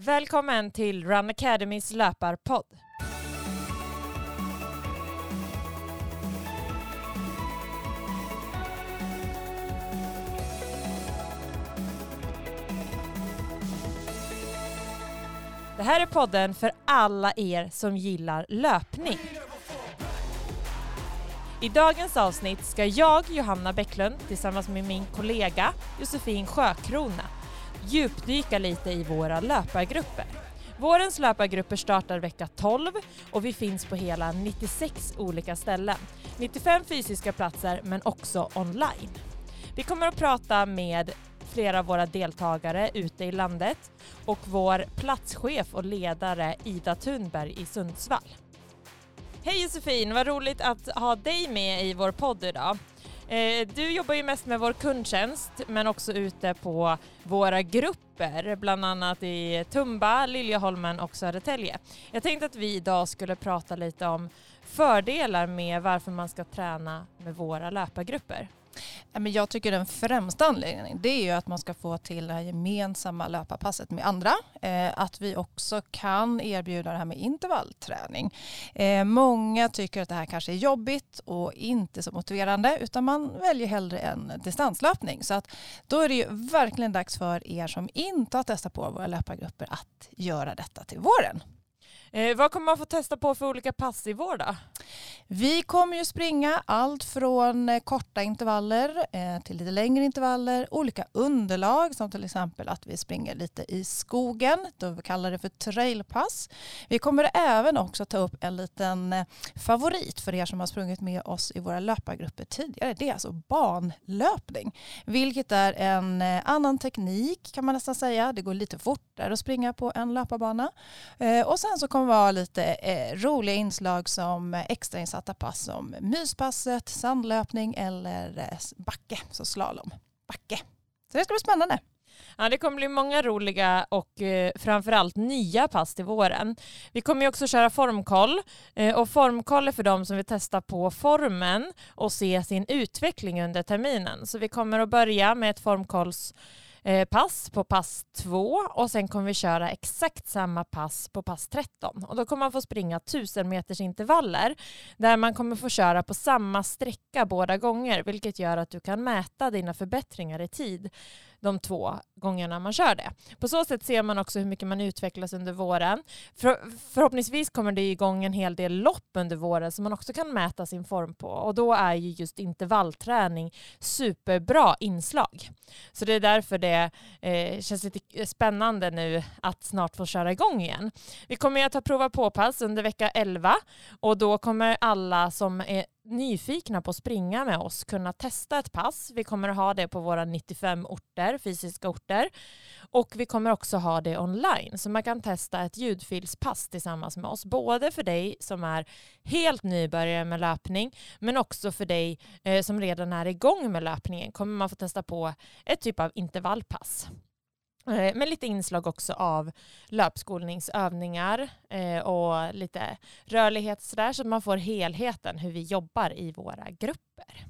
Välkommen till Run Academys löparpodd. Det här är podden för alla er som gillar löpning. I dagens avsnitt ska jag, Johanna Bäcklund, tillsammans med min kollega Josefin Sjökrona djupdyka lite i våra löpargrupper. Vårens löpargrupper startar vecka 12 och vi finns på hela 96 olika ställen. 95 fysiska platser men också online. Vi kommer att prata med flera av våra deltagare ute i landet och vår platschef och ledare Ida Thunberg i Sundsvall. Hej Josefin, vad roligt att ha dig med i vår podd idag. Eh, du jobbar ju mest med vår kundtjänst men också ute på våra grupper, bland annat i Tumba, Liljeholmen och Södertälje. Jag tänkte att vi idag skulle prata lite om fördelar med varför man ska träna med våra löpargrupper. Jag tycker den främsta anledningen det är ju att man ska få till det här gemensamma löparpasset med andra. Eh, att vi också kan erbjuda det här med intervallträning. Eh, många tycker att det här kanske är jobbigt och inte så motiverande utan man väljer hellre en distanslöpning. Så att då är det ju verkligen dags för er som inte har testat på våra löpargrupper att göra detta till våren. Eh, vad kommer man få testa på för olika pass i vår då? Vi kommer ju springa allt från eh, korta intervaller eh, till lite längre intervaller, olika underlag som till exempel att vi springer lite i skogen, då vi kallar det för trailpass. Vi kommer även också ta upp en liten eh, favorit för er som har sprungit med oss i våra löpargrupper tidigare. Det är alltså banlöpning, vilket är en eh, annan teknik kan man nästan säga. Det går lite fortare att springa på en löparbana eh, och sen så kommer vara lite eh, roliga inslag som extrainsatta pass som myspasset, sandlöpning eller eh, backe, så slalom. Backe. Så det ska bli spännande. Ja, det kommer bli många roliga och eh, framförallt nya pass till våren. Vi kommer ju också köra formkoll eh, och formkoll är för dem som vill testa på formen och se sin utveckling under terminen. Så vi kommer att börja med ett formkolls Eh, pass på pass 2 och sen kommer vi köra exakt samma pass på pass 13 och då kommer man få springa 1000 meters intervaller där man kommer få köra på samma sträcka båda gånger vilket gör att du kan mäta dina förbättringar i tid de två gångerna man kör det. På så sätt ser man också hur mycket man utvecklas under våren. För, förhoppningsvis kommer det igång en hel del lopp under våren som man också kan mäta sin form på och då är ju just intervallträning superbra inslag. Så det är därför det eh, känns lite eh, spännande nu att snart få köra igång igen. Vi kommer att ha prova på-pass under vecka 11 och då kommer alla som är nyfikna på att springa med oss kunna testa ett pass. Vi kommer att ha det på våra 95 orter, fysiska orter. Och vi kommer också ha det online. Så man kan testa ett ljudfilspass tillsammans med oss. Både för dig som är helt nybörjare med löpning men också för dig eh, som redan är igång med löpningen kommer man få testa på ett typ av intervallpass. Eh, med lite inslag också av löpskolningsövningar eh, och lite rörlighet sådär så att man får helheten hur vi jobbar i våra grupper.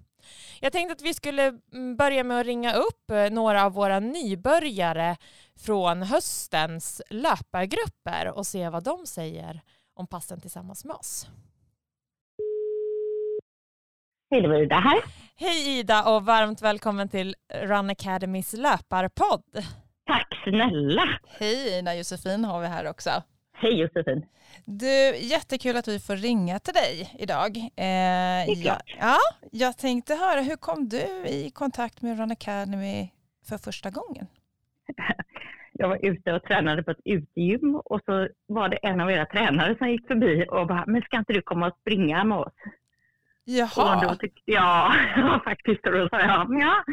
Jag tänkte att vi skulle mm, börja med att ringa upp eh, några av våra nybörjare från höstens löpargrupper och se vad de säger om passen tillsammans med oss. Hej, det var Ida här. Hej Ida och varmt välkommen till Run Academys löparpodd. Tack snälla. Hej Ina Josefin har vi här också. Hej Josefin. Du, jättekul att vi får ringa till dig idag. Eh, det är klart. Ja, ja, jag tänkte höra, hur kom du i kontakt med Run Academy för första gången? Jag var ute och tränade på ett utegym och så var det en av era tränare som gick förbi och bara, men ska inte du komma och springa med oss? Jaha. Och då tyckte jag faktiskt, och då sa jag, ja,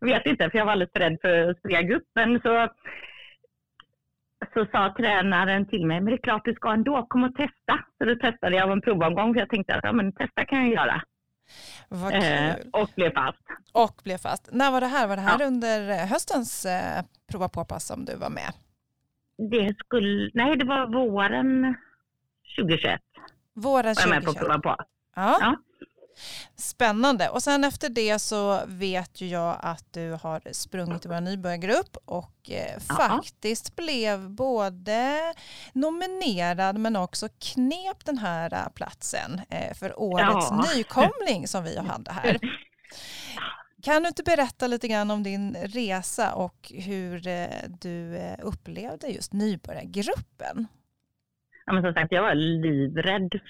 vet inte, för jag var alldeles rädd för att springa gruppen. Så, så sa tränaren till mig, men det är klart du ska ändå, kom och testa. Så då testade jag av en provomgång, för jag tänkte att ja, men testa kan jag göra. Vad kul. Eh, och blev fast. Och blev fast. När var det här? Var det här Ja. under höstens eh, prova på-pass som du var med? Det skulle, nej, det var våren 2021 Våren var jag med på 2021? prova på. Ja. Ja. Spännande. Och sen efter det så vet ju jag att du har sprungit i vår nybörjargrupp och eh, faktiskt blev både nominerad men också knep den här eh, platsen eh, för årets ja. nykomling som vi hade här. Kan du inte berätta lite grann om din resa och hur eh, du eh, upplevde just nybörjargruppen? Ja, men som sagt, jag var livrädd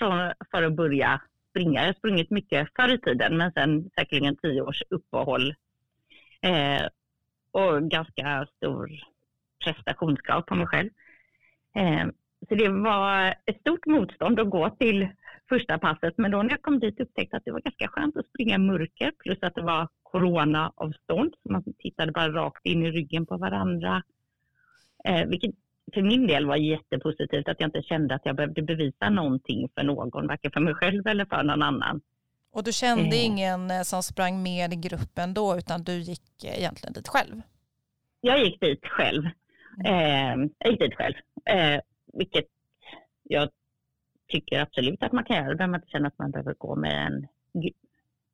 för att börja springa. Jag har sprungit mycket förr i tiden, men sen säkerligen tio års uppehåll. Eh, och ganska stor prestationskrav på mig själv. Eh, så det var ett stort motstånd att gå till första passet, men då när jag kom dit upptäckte jag att det var ganska skönt att springa i mörker, plus att det var coronaavstånd, så man tittade bara rakt in i ryggen på varandra. Eh, vilket för min del var jättepositivt att jag inte kände att jag behövde bevisa någonting för någon, varken för mig själv eller för någon annan. Och du kände eh. ingen eh, som sprang med i gruppen då, utan du gick eh, egentligen dit själv? Jag gick dit själv. Mm. Eh, jag gick dit själv, eh, vilket jag tycker absolut att man kan göra. Då behöver man inte känna att man behöver gå med, en,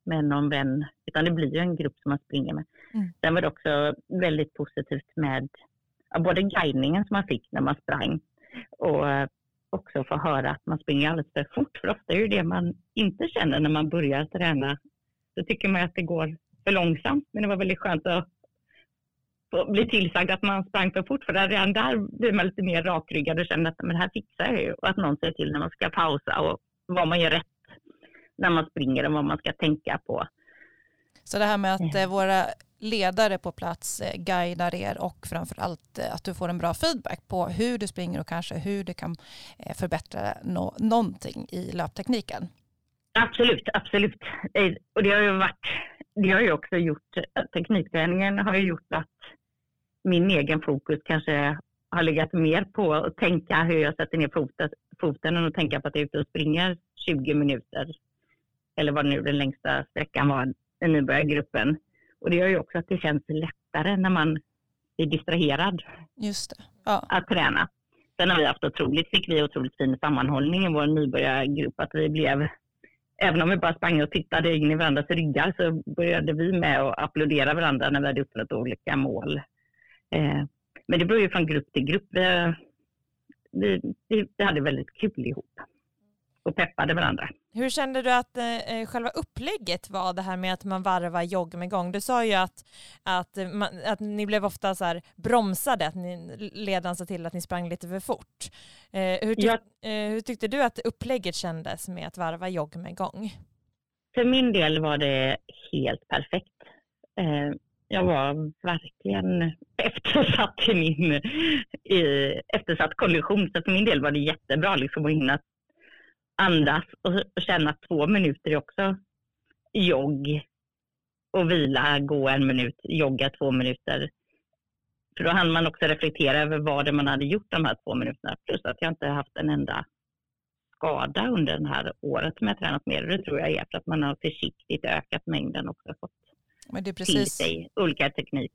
med någon vän, utan det blir ju en grupp som man springer med. Mm. Sen var det också väldigt positivt med både guidningen som man fick när man sprang och eh, också få höra att man springer alldeles för fort. För ofta är det det man inte känner när man börjar träna. Då tycker man att det går för långsamt. Men det var väldigt skönt att bli tillsagd att man sprang för fort. För redan där blir man lite mer rakryggad och känner att men här fixar jag ju. Och att någon säger till när man ska pausa och vad man gör rätt när man springer och vad man ska tänka på. Så det här med att eh, våra ledare på plats eh, guidar er och framför allt eh, att du får en bra feedback på hur du springer och kanske hur du kan förbättra no någonting i löptekniken. Absolut, absolut. Och det har ju varit, det har ju också gjort, teknikträningen har ju gjort att min egen fokus kanske har legat mer på att tänka hur jag sätter ner foten, foten än att tänka på att jag är ute och springer 20 minuter. Eller vad nu den längsta sträckan var i nybörjargruppen. Och det gör ju också att det känns lättare när man är distraherad Just det. Ja. att träna. Sen har vi haft otroligt, fick vi otroligt fin sammanhållning i vår nybörjargrupp. Att vi blev, även om vi bara sprang och tittade in i varandras ryggar så började vi med att applådera varandra när vi hade uppnått olika mål. Eh, men det beror ju från grupp till grupp. Vi, vi, vi hade väldigt kul ihop och peppade varandra. Hur kände du att eh, eh, själva upplägget var det här med att man varvar jogg med gång? Du sa ju att, att, man, att ni blev ofta så här bromsade, att ni, ledaren sa till att ni sprang lite för fort. Eh, hur, tyck, ja. eh, hur tyckte du att upplägget kändes med att varva jogg med gång? För min del var det helt perfekt. Eh, jag var verkligen eftersatt i min i, eftersatt kondition. Så för min del var det jättebra liksom att hinna andas och känna två minuter är också jogg och vila, gå en minut, jogga två minuter. För då hann man också reflektera över vad det man hade gjort de här två minuterna. Plus att jag inte haft en enda skada under det här året som jag tränat mer. Det tror jag är för att man har försiktigt ökat mängden och fått Men det är precis, till sig olika teknik.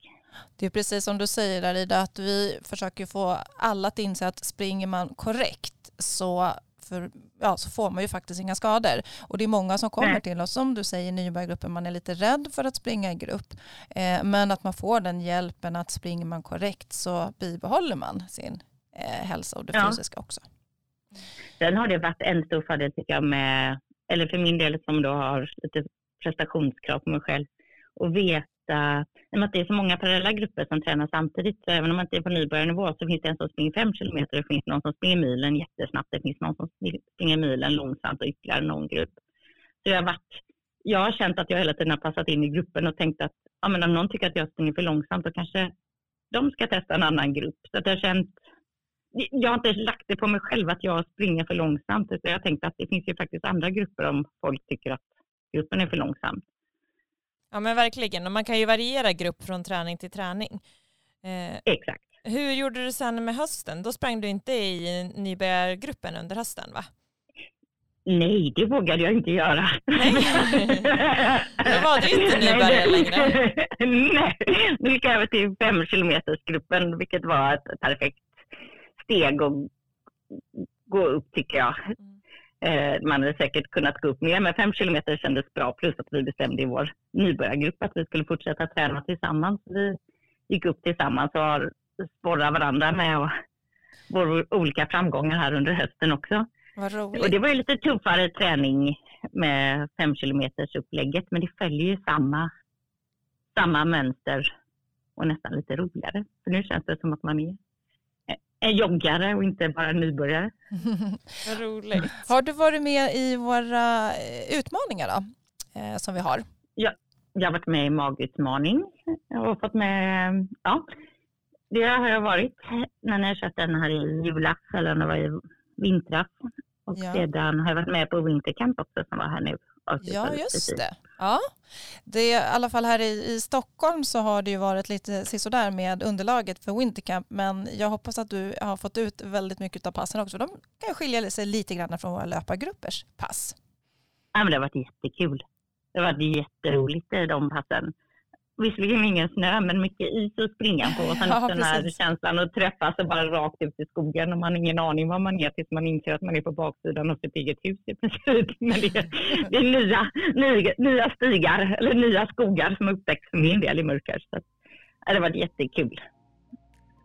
Det är precis som du säger Arida, att vi försöker få alla att inse att springer man korrekt så för, ja, så får man ju faktiskt inga skador. Och det är många som kommer till oss, som du säger, nybörjargruppen, man är lite rädd för att springa i grupp. Eh, men att man får den hjälpen att springer man korrekt så bibehåller man sin eh, hälsa och det ja. fysiska också. Sen har det varit en stor fördel tycker jag med, eller för min del som då har lite prestationskrav på mig själv, och vet hitta, i och med att det är så många parallella grupper som tränar samtidigt, så även om man inte är på nybörjarnivå så finns det en som springer fem kilometer, det finns någon som springer milen jättesnabbt, det finns någon som springer milen långsamt och ytterligare någon grupp. Så jag har, varit, jag har känt att jag hela tiden har passat in i gruppen och tänkt att ja, men om någon tycker att jag springer för långsamt då kanske de ska testa en annan grupp. Så att jag har känt jag har inte lagt det på mig själv att jag springer för långsamt, utan jag har tänkt att det finns ju faktiskt andra grupper om folk tycker att gruppen är för långsam. Ja men verkligen, och man kan ju variera grupp från träning till träning. Eh, Exakt. Hur gjorde du sen med hösten? Då sprang du inte i nybörjargruppen under hösten va? Nej, det vågade jag inte göra. Nej, då var du inte nybörjare längre. Nej, nu gick jag över till fem kilometersgruppen, vilket var ett perfekt steg att gå upp tycker jag. Eh, man hade säkert kunnat gå upp mer, men fem kilometer kändes bra. Plus att vi bestämde i vår nybörjargrupp att vi skulle fortsätta träna tillsammans. Vi gick upp tillsammans och har sporrat varandra med och våra olika framgångar här under hösten också. Och det var ju lite tuffare träning med fem kilometers upplägget, men det följer ju samma, samma mönster och nästan lite roligare. För nu känns det som att man är en joggare och inte bara en nybörjare. Vad roligt. Har du varit med i våra eh, utmaningar då, eh, som vi har? Ja, jag har varit med i magutmaning och fått med, ja, det har jag varit när jag kört den här i julas eller när det var i vintras. Och Ja. sedan har jag varit med på Wintercamp också som var här nu. Ja, just precis. det. Ja. det är, I alla fall här i, i Stockholm så har det ju varit lite sisådär med underlaget för Wintercamp men jag hoppas att du har fått ut väldigt mycket av passen också. De kan skilja sig lite grann från våra löpargruppers pass. Ja, men det har varit jättekul. Det har varit jätteroligt i de passen. Visserligen ingen snö, men mycket is att springa på. Och sen Ja, den här precis. känslan att träffas och bara rakt ut i skogen och man har ingen aning var man är tills man inser att man är på baksidan av sitt eget hus i princip. Men det är, det är nya, nya, nya stigar, eller nya skogar som upptäcks för min del i mörker. Så det varit jättekul.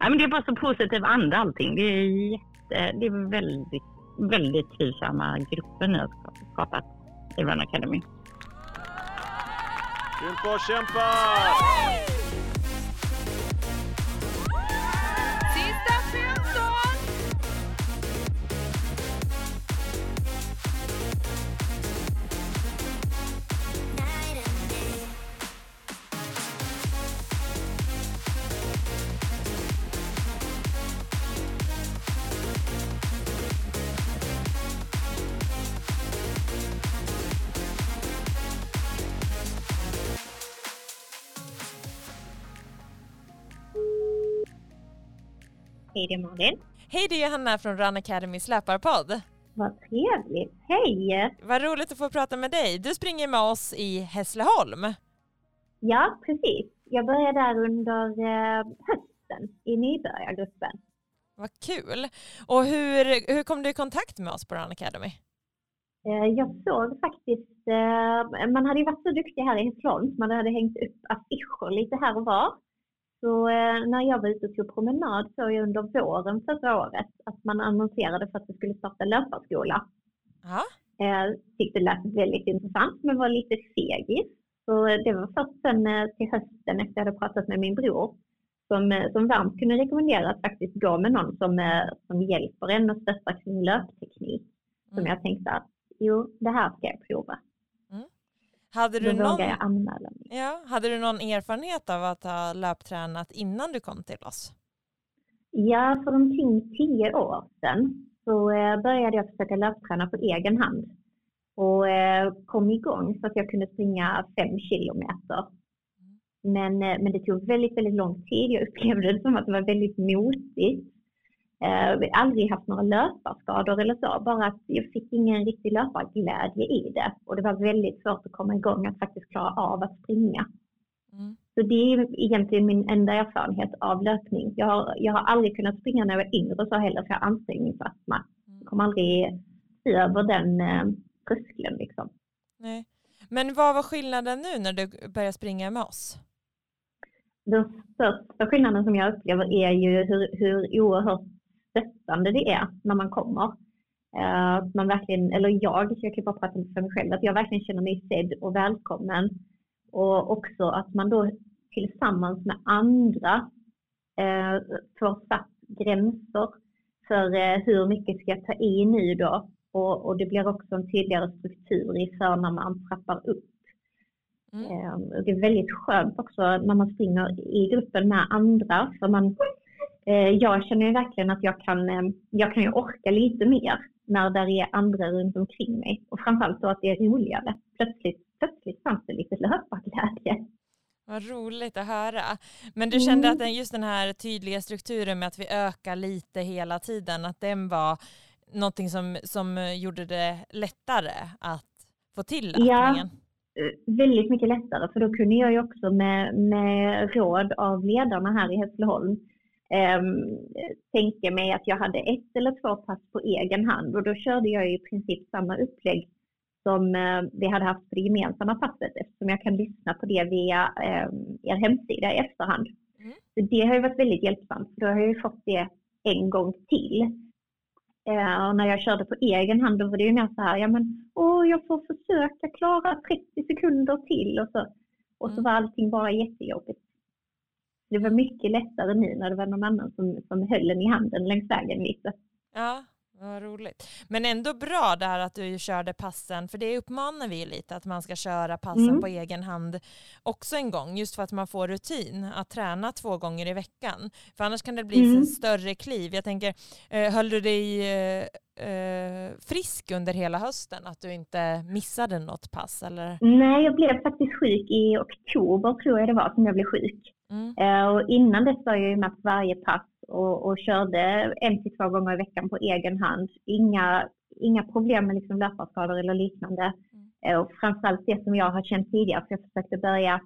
Ja, men det är bara så positiv anda allting. Det är, jätte, det är väldigt, väldigt trivsamma grupper nu har skapat i Run Academy. Kämpa, kämpa! kämpat! Hej, det är Malin. Hej, det är Hanna från Run Academys löparpodd. Vad trevligt. Hej! Vad roligt att få prata med dig. Du springer med oss i Hässleholm. Ja, precis. Jag började där under eh, hösten i nybörjargruppen. Vad kul. Och hur, hur kom du i kontakt med oss på Run Academy? Eh, jag såg faktiskt, eh, man hade ju varit så duktig här i Hässleholm, man hade hängt upp affischer lite här och var. Så eh, när jag var ute och tog promenad såg jag under våren förra året att man annonserade för att det skulle starta löparskola. Ja, Eh, tyckte det lät väldigt intressant men var lite fegis. Så eh, det var först sen eh, till hösten efter jag hade pratat med min bror som, eh, som varmt kunde rekommendera att faktiskt gå med någon som, eh, som hjälper en och stöttar kring löpteknik. Som Mm. jag tänkte att jo, det här ska jag prova. Hade du, någon, jag anmäla mig. ja, hade du någon erfarenhet av att ha löptränat innan du kom till oss? Ja, för omkring tio år sedan så eh, började jag försöka löpträna på egen hand. Och eh, kom igång så att jag kunde springa fem kilometer. Men, eh, men det tog väldigt, väldigt lång tid. Jag upplevde det som att det var väldigt motigt. Eh, vi har aldrig haft några löparskador eller så, bara att jag fick ingen riktig löparglädje i det. Och det var väldigt svårt att komma igång att faktiskt klara av att springa. Mm. Så det är egentligen min enda erfarenhet av löpning. Jag har, jag har aldrig kunnat springa när jag var yngre så heller, för jag har ansträngningsastma. Jag kommer aldrig över den eh, tröskeln liksom. Nej. Men vad var skillnaden nu när du började springa med oss? Den största skillnaden som jag upplever är ju hur, hur oerhört stöttande det är när man kommer. Eh, Att man verkligen, eller jag, jag kan bara prata för mig själv, att jag verkligen känner mig sedd och välkommen. Och också att man då tillsammans med andra eh, får satt gränser för eh, hur mycket ska jag ta i nu då. Och, och det blir också en tydligare struktur i för när man trappar upp. Mm. Eh, och Det är väldigt skönt också när man springer i gruppen med andra. För man, jag känner ju verkligen att jag kan, eh, jag kan ju orka lite mer när det är andra runt omkring mig. Och framförallt då att det är roligare. Plötsligt, plötsligt fanns det lite löparglädje. Vad roligt att höra. Men du kände Mm. att just den här tydliga strukturen med att vi ökar lite hela tiden, att den var någonting som, som gjorde det lättare att få till Ja. löpningen? Eh, Väldigt mycket lättare för då kunde jag ju också med, med råd av ledarna här i Hässleholm um, tänka mig att jag hade ett eller två pass på egen hand och då körde jag i princip samma upplägg som uh, vi hade haft på det gemensamma passet eftersom jag kan lyssna på det via um, er hemsida i efterhand. Mm. Så det har ju varit väldigt hjälpsamt för då har jag ju fått det en gång till. Uh, och när jag körde på egen hand då var det ju mer så här, ja men åh, jag får försöka klara 30 sekunder till och så, och så mm. var allting bara jättejobbigt. Det var mycket lättare nu när det var någon annan som, som höll en i handen längs vägen lite. Ja, vad roligt. Men ändå bra det här att du körde passen, för det uppmanar vi lite att man ska köra passen mm. på egen hand också en gång, just för att man får rutin att träna två gånger i veckan. För annars kan det bli mm. större kliv. Jag tänker, eh, höll du dig eh, eh, frisk under hela hösten? Att du inte missade något pass? Eller? Nej, jag blev faktiskt sjuk i oktober tror jag det var som jag blev sjuk. Mm. Eh, och innan dess var jag ju med på varje pass och, och körde en till två gånger i veckan på egen hand. Inga, inga problem med liksom löparskador eller liknande. Mm. Eh, och framförallt det som jag har känt tidigare, för jag försökte börja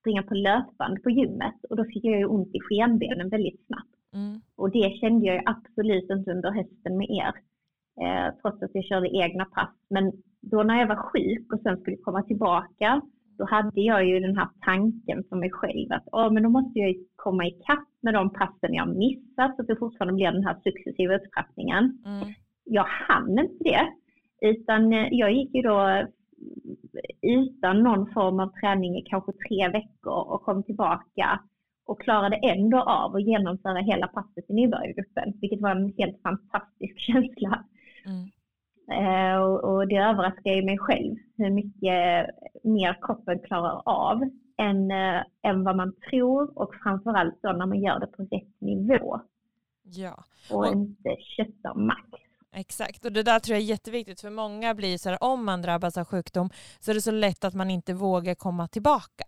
springa på löpband på gymmet och då fick jag ju ont i skenbenen väldigt snabbt. Mm. Och det kände jag absolut inte under hösten med er, eh, trots att jag körde egna pass. Men då när jag var sjuk och sen skulle komma tillbaka då hade jag ju den här tanken för mig själv att oh, men då måste jag komma ikapp med de passen jag missat så att det fortfarande blir den här successiva upptrappningen. Mm. Jag hann inte det, utan eh, jag gick ju då utan någon form av träning i kanske tre veckor och kom tillbaka och klarade ändå av att genomföra hela passet i nybörjargruppen, vilket var en helt fantastisk känsla. Mm. Eh, och, det överraskar ju mig själv hur mycket mer kroppen klarar av än, äh, än vad man tror och framförallt då när man gör det på rätt nivå. Ja. Och, och inte köttar max. Exakt, och det där tror jag är jätteviktigt för många blir så här om man drabbas av sjukdom så är det så lätt att man inte vågar komma tillbaka.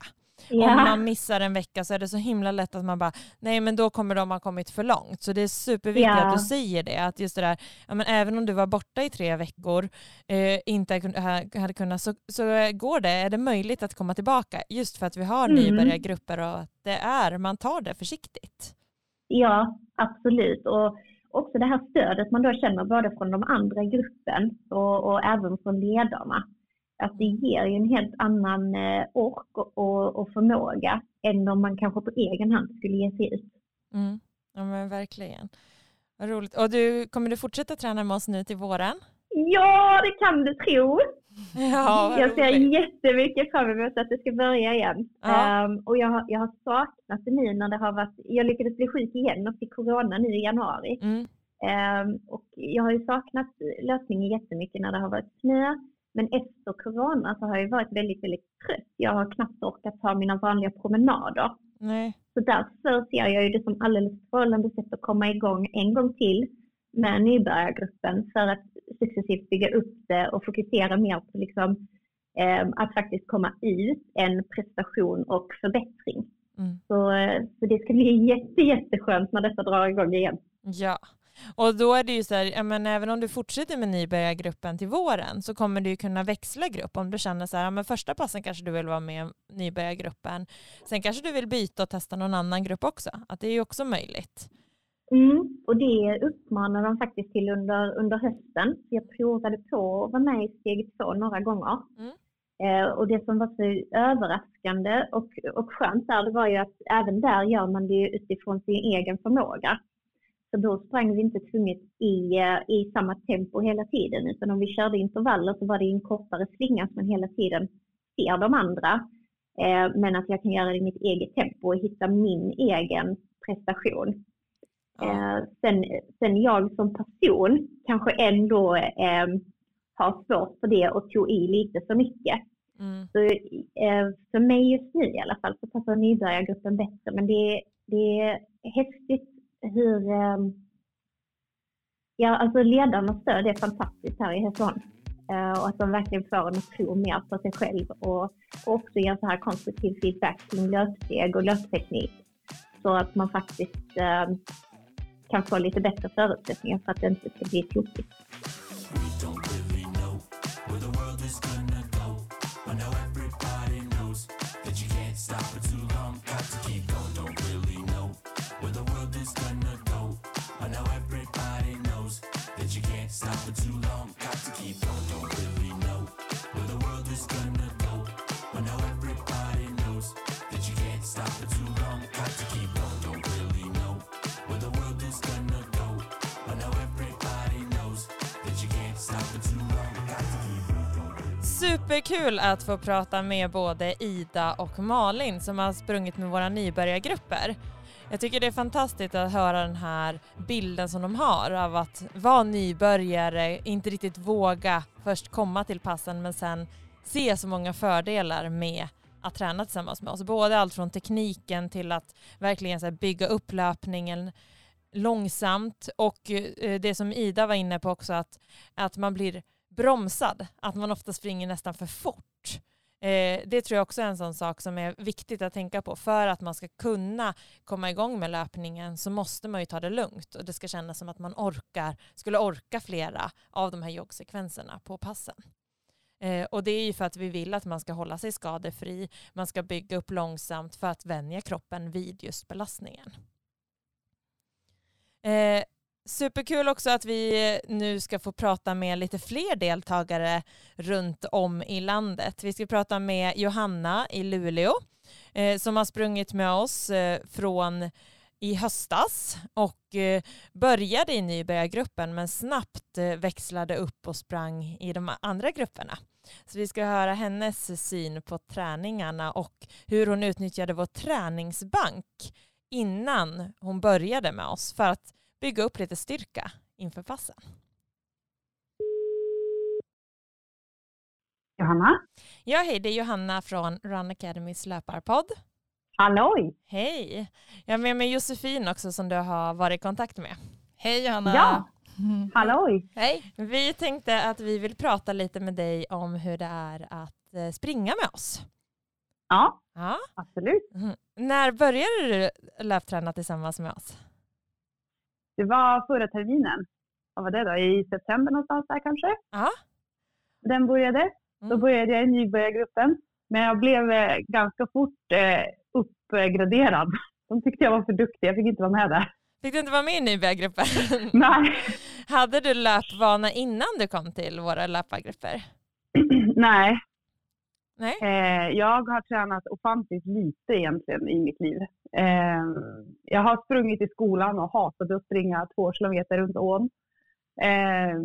Ja. Om man missar en vecka så är det så himla lätt att man bara, nej men då kommer de ha kommit för långt. Så det är superviktigt ja. att du säger det, att just det där, ja, men även om du var borta i tre veckor, eh, inte hade kunnat, så, så går det, är det möjligt att komma tillbaka just för att vi har mm. nybörjargrupper och att det är, man tar det försiktigt. Ja, absolut. Och också det här stödet man då känner både från de andra i gruppen och, och även från ledarna att det ger ju en helt annan eh, ork och, och förmåga än om man kanske på egen hand skulle ge sig ut. Mm. Ja men verkligen. Vad roligt. Och du, kommer du fortsätta träna med oss nu till våren? Ja, det kan du tro. Ja, jag ser roligt. jättemycket fram emot att det ska börja igen. Ja. Um, och jag har, jag har saknat det nu när det har varit, jag lyckades bli sjuk igen och fick corona nu i januari. Mm. Um, och jag har ju saknat löpningen jättemycket när det har varit snö. Men efter corona så har jag varit väldigt, väldigt trött. Jag har knappt orkat ta mina vanliga promenader. Nej. Så därför ser jag ju det som alldeles strålande sätt att komma igång en gång till med nybörjargruppen för att successivt bygga upp det och fokusera mer på liksom, eh, att faktiskt komma ut en prestation och förbättring. Mm. Så, eh, så det ska bli jätte, jätteskönt när detta drar igång igen. Ja, och då är det ju så här, ja, men även om du fortsätter med nybörjargruppen till våren så kommer du ju kunna växla grupp om du känner så här, ja, men första passen kanske du vill vara med i nybörjargruppen. Sen kanske du vill byta och testa någon annan grupp också. Att det är ju också möjligt. Mm, och det uppmanar de faktiskt till under, under hösten. Jag provade på att vara med i steg två några gånger. Mm. Eh, och det som var så överraskande och, och skönt där, det var ju att även där gör man det utifrån sin egen förmåga. Så då sprang vi inte tvunget i, eh, i samma tempo hela tiden utan om vi körde intervaller så var det en kortare slinga som man hela tiden ser de andra. Eh, men att jag kan göra det i mitt eget tempo och hitta min egen prestation. Eh, sen, sen jag som person kanske ändå eh, har svårt för det och tog i lite för mycket. Mm. Så, eh, för mig just nu i alla fall så passar nybörjargruppen bättre men det, det är häftigt hur... Ehm, ja, alltså ledarnas stöd är fantastiskt här i Hässleholm. Eh, och att de verkligen får en att tro mer på sig själv och, och också ger så här konstruktiv feedback kring löpsteg och löpteknik. Så att man faktiskt eh, kan få lite bättre förutsättningar för att det inte ska bli tokigt. Superkul att få prata med både Ida och Malin som har sprungit med våra nybörjargrupper. Jag tycker det är fantastiskt att höra den här bilden som de har av att vara nybörjare, inte riktigt våga först komma till passen men sen se så många fördelar med att träna tillsammans med oss. Både allt från tekniken till att verkligen så bygga upp löpningen långsamt och eh, det som Ida var inne på också att, att man blir bromsad, att man ofta springer nästan för fort. Eh, det tror jag också är en sån sak som är viktigt att tänka på. För att man ska kunna komma igång med löpningen så måste man ju ta det lugnt och det ska kännas som att man orkar, skulle orka flera av de här joggsekvenserna på passen. Eh, och det är ju för att vi vill att man ska hålla sig skadefri, man ska bygga upp långsamt för att vänja kroppen vid just belastningen. Eh, Superkul också att vi nu ska få prata med lite fler deltagare runt om i landet. Vi ska prata med Johanna i Luleå eh, som har sprungit med oss eh, från i höstas och eh, började i nybörjargruppen men snabbt eh, växlade upp och sprang i de andra grupperna. Så vi ska höra hennes syn på träningarna och hur hon utnyttjade vår träningsbank innan hon började med oss för att bygga upp lite styrka inför passen. Johanna? Ja, hej, det är Johanna från Run Academys löparpodd. Halloj! Hej! Jag har med mig Josefin också som du har varit i kontakt med. Hej Johanna! Ja. Halloj! Hej! Vi tänkte att vi vill prata lite med dig om hur det är att eh, springa med oss. Ja, Ja. absolut. Mhm. När började du löpträna tillsammans med oss? Det var förra terminen. Vad var det då? I september någonstans där kanske? Ja. Den började. Då Mm. började jag i nybörjargruppen. Men jag blev eh, ganska fort eh, uppgraderad. De tyckte jag var för duktig. Jag fick inte vara med där. Fick du inte vara med i nybörjargruppen? Nej. Hade du löpvana innan du kom till våra löpargrupper? Nej. Nej? Eh, jag har tränat ofantligt lite egentligen i mitt liv. Eh, jag har sprungit i skolan och hatade att springa två kilometer runt ån. Eh,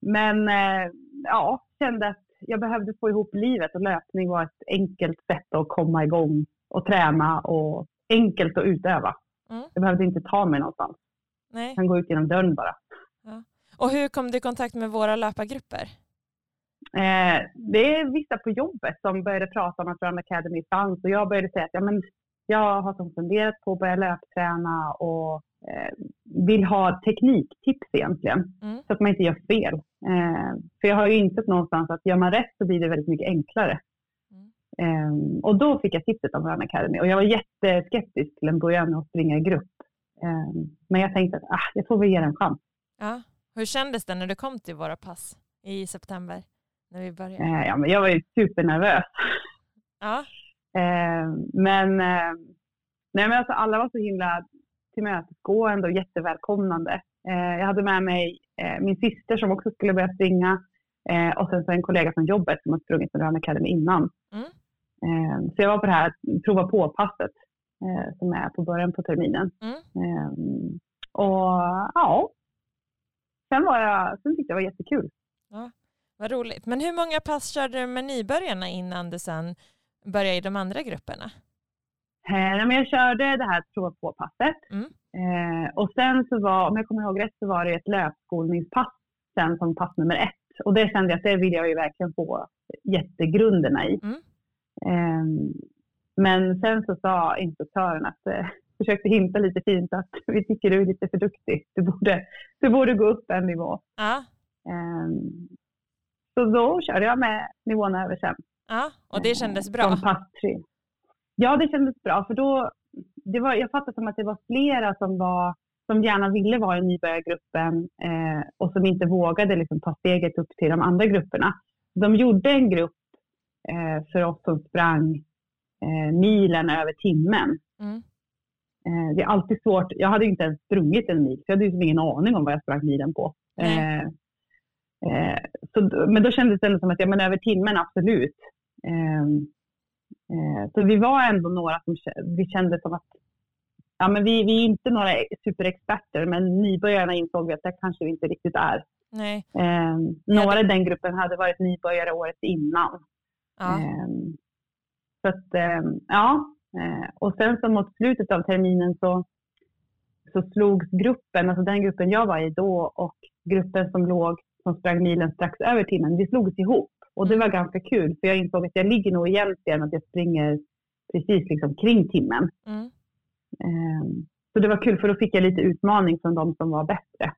men eh, ja, kände att jag behövde få ihop livet och löpning var ett enkelt sätt att komma igång och träna och enkelt att utöva. Mm. Jag behövde inte ta mig någonstans. Nej. Jag kan gå ut genom dörren bara. Och hur kom du i kontakt med våra löpargrupper? Eh, det är vissa på jobbet som började prata om att Run Academy fanns och jag började säga att ja, men jag har som funderat på att börja löpträna och eh, vill ha tekniktips egentligen Mm. så att man inte gör fel. Eh, för jag har ju insett någonstans att gör man rätt så blir det väldigt mycket enklare. Eh, och då fick jag tipset om Run Academy och jag var jätteskeptisk till en början att springa i grupp. Eh, men jag tänkte att ah, jag får väl ge det en chans. Ja. Hur kändes det när du kom till våra pass i september? När vi började? Eh, ja, men jag var ju supernervös. Ja. Eh, men, eh, nej, men alltså, alla var så himla tillmötesgående och jättevälkomnande. Jag hade med mig min syster som också skulle börja springa och sen så en kollega från jobbet som har sprungit med Run Academy innan. Mm. Så jag var på det här prova på-passet som är på början på terminen. Mm. Eh, och ja, sen, var jag, sen tyckte jag det var jättekul. Vad roligt. Men hur många pass körde du med nybörjarna innan du sen började i de andra grupperna? Eh, men jag körde det här prova på-passet. Mm. Eh, och sen så var, om jag kommer ihåg rätt, så var det ett löpskolningspass sen som pass nummer ett. Och det kände jag att det vill jag ju verkligen få jättegrunderna i. Mm. Eh, men sen så sa instruktören att, eh, försökte hinta lite fint att vi tycker du är lite för duktig. Du borde, du borde gå upp en nivå. Ja. Så då körde jag med nivån över sen. ja. Och det kändes bra? Från pass tre. Ja, det kändes bra. För då, det var, jag fattade som att det var flera som, var, som gärna ville vara i nybörjargruppen eh, och som inte vågade liksom, ta steget upp till de andra grupperna. De gjorde en grupp eh, för oss som sprang eh, milen över timmen. Mm. Eh, det är alltid svårt. Jag hade inte ens sprungit en mil, så jag hade ju ingen aning om vad jag sprang milen på. Nej. Eh, så, men då kändes det ändå som att ja, men över timmen, absolut. Eh, eh, så vi var ändå några som vi kände som att ja, men vi, vi är inte några superexperter, men nybörjarna insåg vi att det kanske vi inte riktigt är. Nej. Eh, några i den gruppen hade varit nybörjare året innan. Ja. Eh, så att, eh, ja. Eh, och sen så mot slutet av terminen så, så slogs gruppen, alltså den gruppen jag var i då och gruppen som låg, som sprang milen strax över timmen, vi slogs ihop. Och det var ganska kul, för jag insåg att jag ligger nog egentligen att jag springer precis liksom kring timmen. Mm. Eh, så det var kul, för då fick jag lite utmaning från de som var bättre.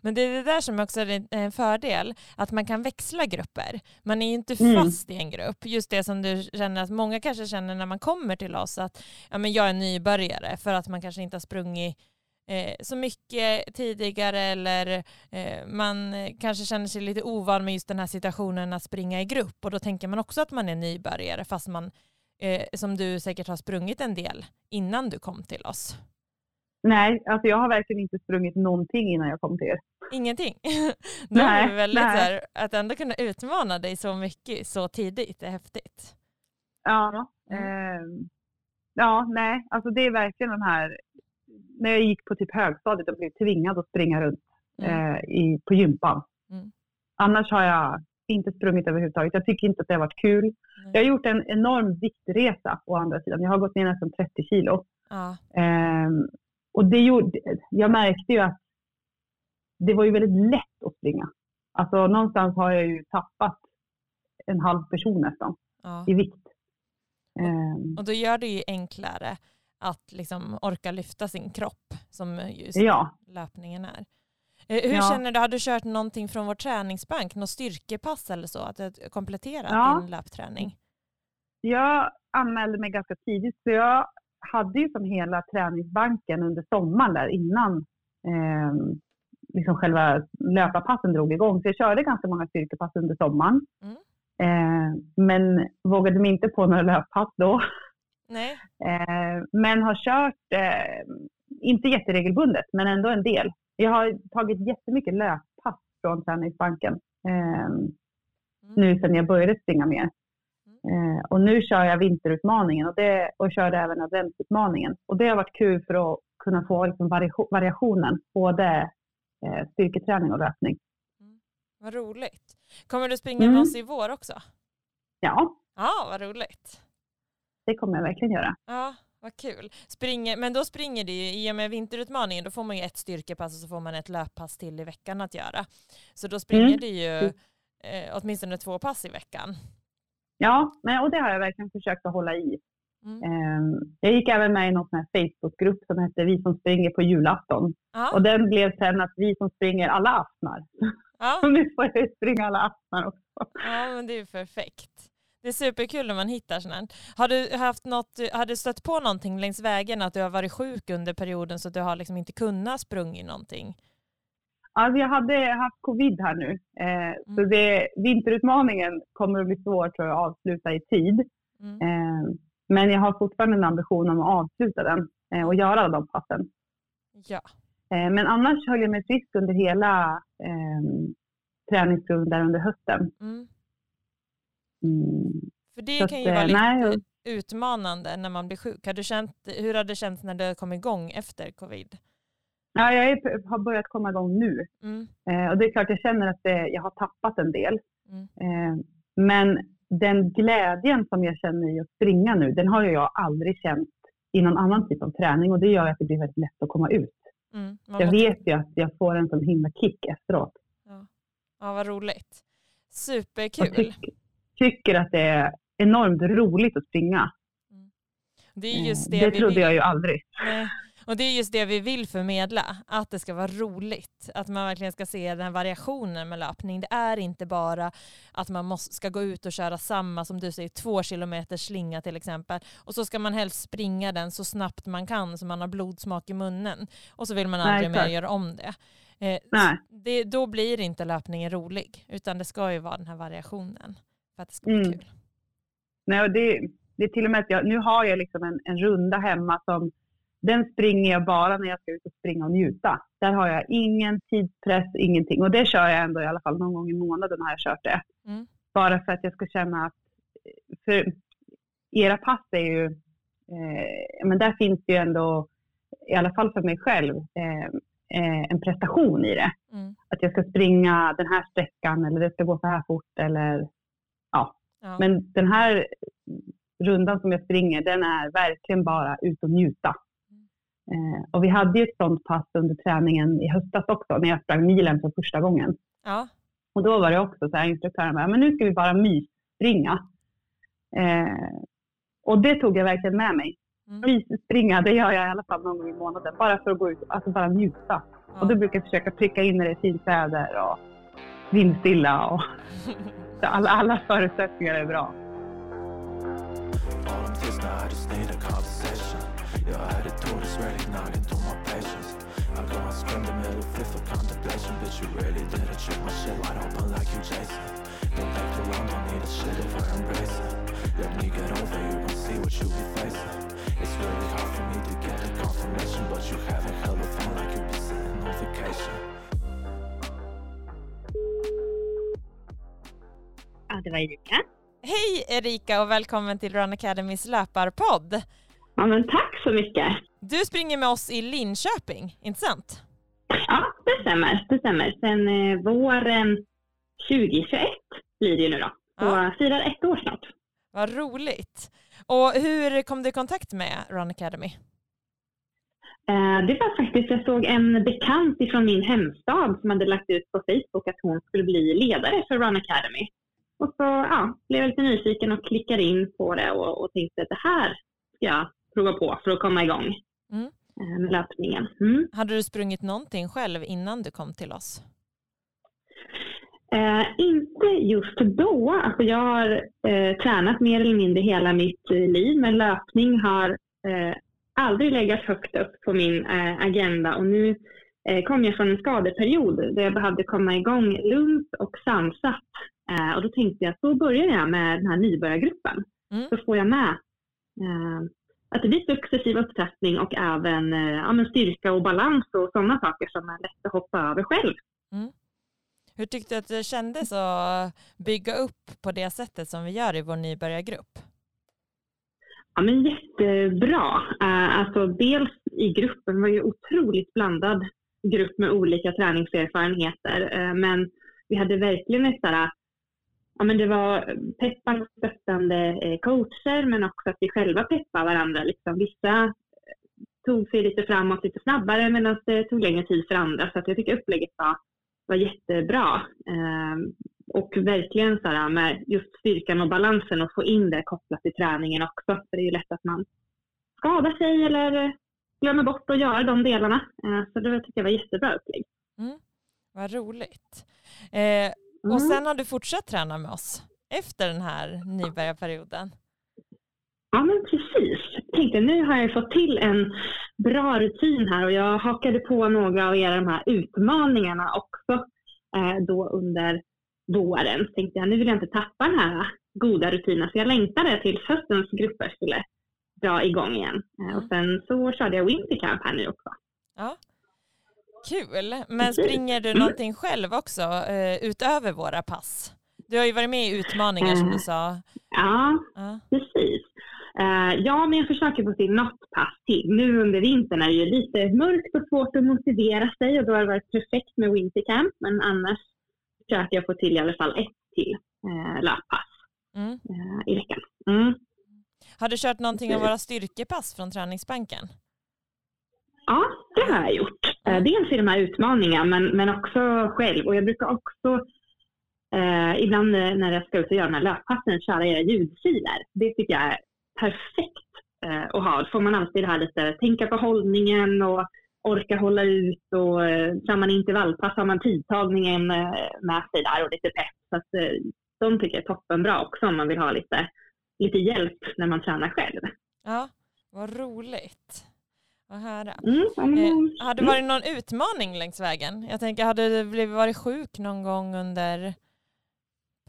Men det är det där som också är en fördel, att man kan växla grupper. Man är ju inte Mm. fast i en grupp. Just det som du känner att många kanske känner när man kommer till oss att ja, men jag är nybörjare för att man kanske inte har sprungit eh, så mycket tidigare eller eh, man eh, kanske känner sig lite ovan med just den här situationen att springa i grupp och då tänker man också att man är nybörjare fast man eh, som du säkert har sprungit en del innan du kom till oss. Nej, alltså jag har verkligen inte sprungit någonting innan jag kom till er. Ingenting. Då är Nej, det väldigt nej. så här, att ändå kunna utmana dig så mycket så tidigt är häftigt. Ja, Mm. ehm, ja, nej, alltså det är verkligen den här, när jag gick på typ högstadiet och blev tvingad att springa runt Mm. eh, i, på gympan. Mm. Annars har jag inte sprungit överhuvudtaget. Jag tycker inte att det har varit kul. Jag har gjort en enorm viktresa å andra sidan. Jag har gått ner nästan 30 kilo. Ja, Ehm, och det gjorde, jag märkte ju att det var ju väldigt lätt att springa. Alltså någonstans har jag ju tappat en halv person nästan ja. i vikt. Ehm, Och då gör det ju enklare att liksom orka lyfta sin kropp som just ja, löpningen är. Eh, Hur Ja. känner du, har du kört någonting från vår träningsbank, något styrkepass eller så, att du kompletterat Ja. din löpträning? jag anmälde mig ganska tidigt så jag hade ju som hela träningsbanken under sommaren där innan ehm, liksom själva löparpassen drog igång. Så jag körde ganska många styrkepass under sommaren. Mm. Eh, men vågade mig inte på några löppass då. Eh, men har kört, eh, inte jätteregelbundet, men ändå en del. Jag har tagit jättemycket löppass från träningsbanken eh, nu sedan jag började springa mer. Eh, och nu kör jag vinterutmaningen och, det, och körde även adventsutmaningen. Och det har varit kul för att kunna få liksom variation, variationen, både eh, styrketräning och löpning. Vad roligt. Kommer du springa med Mm. oss i vår också? Ja, Ja, vad roligt. Det kommer jag verkligen göra. Ja, vad kul. Springer, men då springer du ju, i och med vinterutmaningen, då får man ju ett styrkepass och så får man ett löppass till i veckan att göra. Så då springer Mm. du ju eh, åtminstone två pass i veckan. Ja, men, och det har jag verkligen försökt att hålla i. Mm. Eh, jag gick även med i någon sån här Facebookgrupp som hette Vi som springer på julafton. Ja, Och den blev sen att vi som springer alla aftnar. ja, Så nu får jag springa alla aftnar också. ja, men det är ju perfekt. Det är superkul när man hittar sånt. Har du, haft något, har du stött på någonting längs vägen, att du har varit sjuk under perioden så att du har liksom inte kunnat sprungit någonting? Alltså jag hade haft covid här nu. Eh, Så det, vinterutmaningen kommer att bli svår tror jag, att avsluta i tid. Mm. Eh, men jag har fortfarande en ambition om att avsluta den eh, och göra de passen. Ja. Eh, men annars höll jag mig frisk under hela eh, träningsperioden där under hösten. Mm. Mm. För det Så kan att, ju vara eh, lite nej, utmanande när man blir sjuk. Har du känt, hur har det känts när du kom igång efter covid? Ja, jag är, har börjat komma igång nu. Mm. Eh, och det är klart jag känner att det, jag har tappat en del. Mm. Eh, men den glädjen som jag känner i att springa nu, den har jag aldrig känt i någon annan typ av träning och det gör att det blir väldigt lätt att komma ut. Mm. Jag vet ju att jag får en sån himla kick efteråt. Ja, vad roligt. Superkul. Tyck, tycker att det är enormt roligt att springa. Det är just det, det vi trodde vill. jag ju aldrig. Nej. Och det är just det vi vill förmedla, att det ska vara roligt. Att man verkligen ska se den här variationen med löpning. Det är inte bara att man måste, ska gå ut och köra samma, som du säger, två kilometer slinga till exempel. Och så ska man helst springa den så snabbt man kan så man har blodsmak i munnen. Och så vill man Nej, aldrig mer exakt. göra om det. Eh, Nej. det. Då blir inte löpningen rolig, utan det ska ju vara den här variationen för att det ska vara Mm. kul. Nej, och det, det är till och med att jag, nu har jag liksom en, en runda hemma som den springer jag bara när jag ska ut och springa och njuta. Där har jag ingen tidspress, ingenting. Och det kör jag ändå i alla fall någon gång i månaden har jag kört det. Mm. Bara för att jag ska känna att, för era pass är ju, eh, men där finns det ju ändå, i alla fall för mig själv, eh, eh, en prestation i det. Mm. Att jag ska springa den här sträckan eller det ska gå så här fort eller Ja. men den här rundan som jag springer, den är verkligen bara ut och njuta. Eh, och vi hade ju ett sånt pass under träningen i höstas också, när jag sprang milen för första gången. Ja. Och då var det också så här, instruktören bara, men nu ska vi bara mysspringa. Eh, och det tog jag verkligen med mig. Mm. Mysspringa, det gör jag i alla fall någon gång i månaden, bara för att gå ut, alltså bara njuta. Och då brukar jag försöka pricka in när det är fint väder och vindstilla och så alla, alla förutsättningar är bra. You It's really hard for me to get confirmation, but you fun like you be sitting on vacation. Ja, det var Erika. Hej Erika och välkommen till Run Academys löparpodd. Ja, men tack så mycket. Du springer med oss i Linköping, inte sant? Ja, det stämmer. Det stämmer. Sen eh, våren 2021 blir det ju nu då. Så Ja. firar ett år snart. Vad roligt. Och hur kom du i kontakt med Run Academy? Eh, det var faktiskt, jag såg en bekant ifrån min hemstad som hade lagt ut på Facebook att hon skulle bli ledare för Run Academy. Och så ja, blev jag lite nyfiken och klickade in på det och, och tänkte att det här ska jag prova på för att komma igång Mm. eh, med löpningen. Mm. Hade du sprungit någonting själv innan du kom till oss? Eh, inte just då. Alltså jag har eh, tränat mer eller mindre hela mitt eh, liv, men löpning har eh, aldrig legat högt upp på min eh, agenda. Och nu kom jag från en skadeperiod där jag behövde komma igång lugnt och sansat. Eh, och då tänkte jag då börjar jag med den här nybörjargruppen. Mm. Så får jag med eh, att det blir successiv upptrappning och även eh, ja, styrka och balans och sådana saker som är lätt att hoppa över själv. Hur tyckte du att det kändes att bygga upp på det sättet som vi gör i vår nybörjargrupp? Ja, men jättebra. Uh, alltså, dels i gruppen var ju otroligt blandad grupp med olika träningserfarenheter. Eh, men vi hade verkligen ett sådär, ja men det var eh, peppande och stöttande eh, coacher men också att vi själva peppade varandra. Liksom. Vissa eh, tog sig lite framåt lite snabbare medan det tog längre tid för andra. Så att jag tycker upplägget var, var jättebra. Ehm, och verkligen så här med just styrkan och balansen och få in det kopplat till träningen också. För det är ju lätt att man skadar sig eller glömmer bort att göra de delarna. Ehm, Så det tycker jag var jättebra upplägg. Mm. Vad roligt. Eh, och Mm. sen har du fortsatt träna med oss efter den här nybörjarperioden. Ja, men precis. Jag tänkte nu har jag fått till en bra rutin här och jag hakade på några av era de här utmaningarna också eh, då under våren. Så tänkte jag nu vill jag inte tappa den här goda rutinen så jag längtade till höstens grupper skulle dra igång igen. Eh, och sen så körde jag Wintercamp här nu också. Ja. Kul. Men springer du Mm. någonting själv också eh, utöver våra pass? Du har ju varit med i utmaningar som du Eh. sa. Ja, Ja. Precis. Eh, ja, men jag försöker få till något pass till. Nu under vintern är det ju lite mörkt och svårt att motivera sig och då har det varit perfekt med Wintercamp. Men annars försöker jag få till i alla fall ett till eh, löppass Mm. i veckan. Mm. Har du kört någonting av våra styrkepass från träningsbanken? Ja, det har jag gjort. Eh, dels i de här utmaningarna men, men också själv. Och jag brukar också eh, ibland när jag ska ut och göra de här löppassen köra era ljudfiler. Det tycker jag är perfekt eh, att ha. Då får man alltid det här lite, tänka på hållningen och orka hålla ut och eh, kör man intervallpass har man tidtagningen eh, med sig där och lite pepp. Så att, eh, de tycker jag är toppenbra också om man vill ha lite, lite hjälp när man tränar själv. Ja, vad roligt att höra. Mm, Eh, har det varit någon utmaning längs vägen? Jag tänker, hade du blivit varit sjuk någon gång under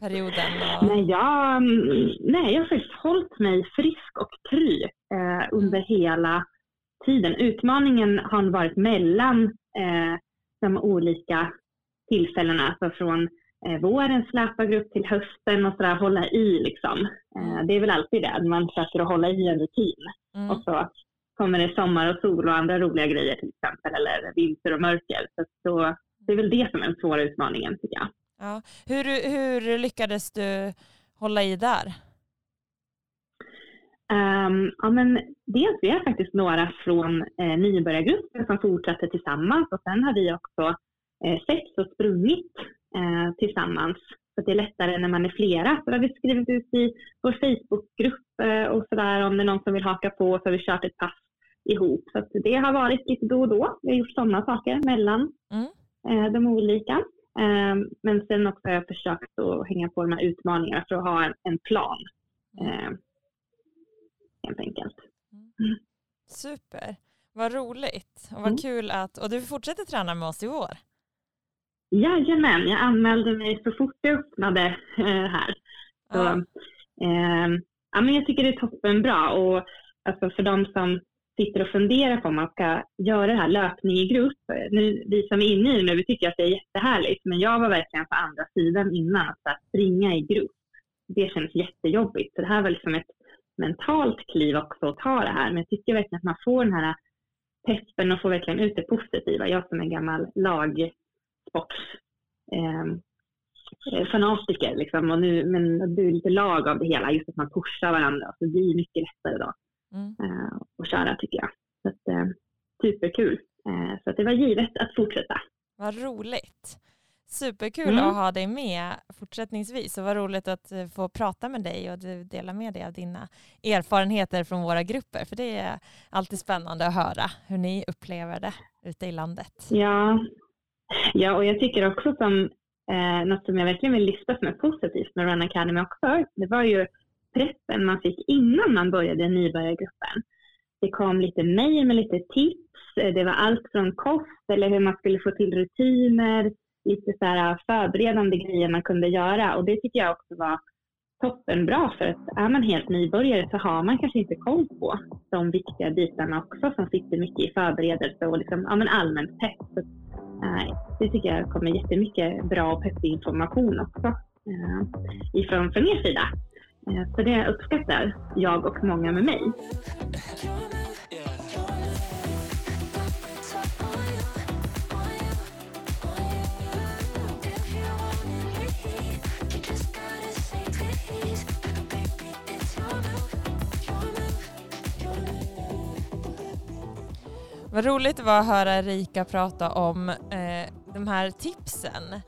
perioden? Och... Nej, jag, mm, nej, jag har faktiskt hållit mig frisk och kry eh, under hela tiden. Utmaningen har varit mellan eh, de olika tillfällena, alltså från eh, vårens löpargrupp till hösten och sådär, hålla i liksom. Eh, det är väl alltid det, man försöker att hålla i en rutin. Mm. Och så kommer det sommar och sol och andra roliga grejer till exempel, eller vinter och mörker. Så, så det är väl det som är den svåra utmaningen tycker jag. Ja. Hur, hur lyckades du hålla i där? Um, ja, men dels vi har faktiskt några från eh, nybörjargruppen som fortsatte tillsammans och sen har vi också eh, setts och sprungit eh, tillsammans. Så det är lättare när man är flera. Så har vi skrivit ut i vår Facebookgrupp eh, och sådär om det är någon som vill haka på så har vi kört ett pass ihop. Så det har varit lite då och då. Vi har gjort sådana saker mellan Mm. eh, de olika. Ehm, men sen också har jag försökt att hänga på de här utmaningarna för att ha en, en plan. Eh, helt enkelt. Super. Vad roligt och vad Mm. kul att, och du fortsätter träna med oss i vår. Jajamän, jag anmälde mig så fort det öppnade eh, här. Så, Ja. ja, men jag tycker det är toppenbra och alltså för de som sitter och funderar på om man ska göra det här löpning i grupp. eh, Nu, vi som är inne i det nu, vi tycker att det är jättehärligt, men jag var verkligen på andra sidan innan, att här, springa i grupp. Det känns jättejobbigt. Så det här var liksom ett mentalt kliv också att ta det här, men jag tycker verkligen att man får den här peppen och får verkligen ut det positiva. Jag som är gammal lagsports ehm, eh, liksom, och nu, men det blir lite lag av det hela, just att man pushar varandra. Så det blir mycket lättare då Mm. eh, att köra tycker jag. Så att, eh, superkul. Eh, så att det var givet att fortsätta. Vad roligt. Superkul Mm. att ha dig med fortsättningsvis och vad roligt att eh, få prata med dig och du dela med dig av dina erfarenheter från våra grupper. För det är alltid spännande att höra hur ni upplever det ute i landet. Ja, ja och jag tycker också som eh, något som jag verkligen vill lyfta som är positivt med Run Academy också, det var ju preppen man fick innan man började i nybörjargruppen. Det kom lite mejl med lite tips. Eh, det var allt från kost eller hur man skulle få till rutiner, lite så här förberedande grejer man kunde göra och det tycker jag också var toppenbra för att är man helt nybörjare så har man kanske inte koll på de viktiga bitarna också som sitter mycket i förberedelse och liksom, ja, men allmänt pepp. Det tycker jag kommer jättemycket bra och peppig information också eh, ifrån från er sida. Eh, så det uppskattar jag och många med mig. Vad roligt det var att höra Erika prata om eh, de här tipsen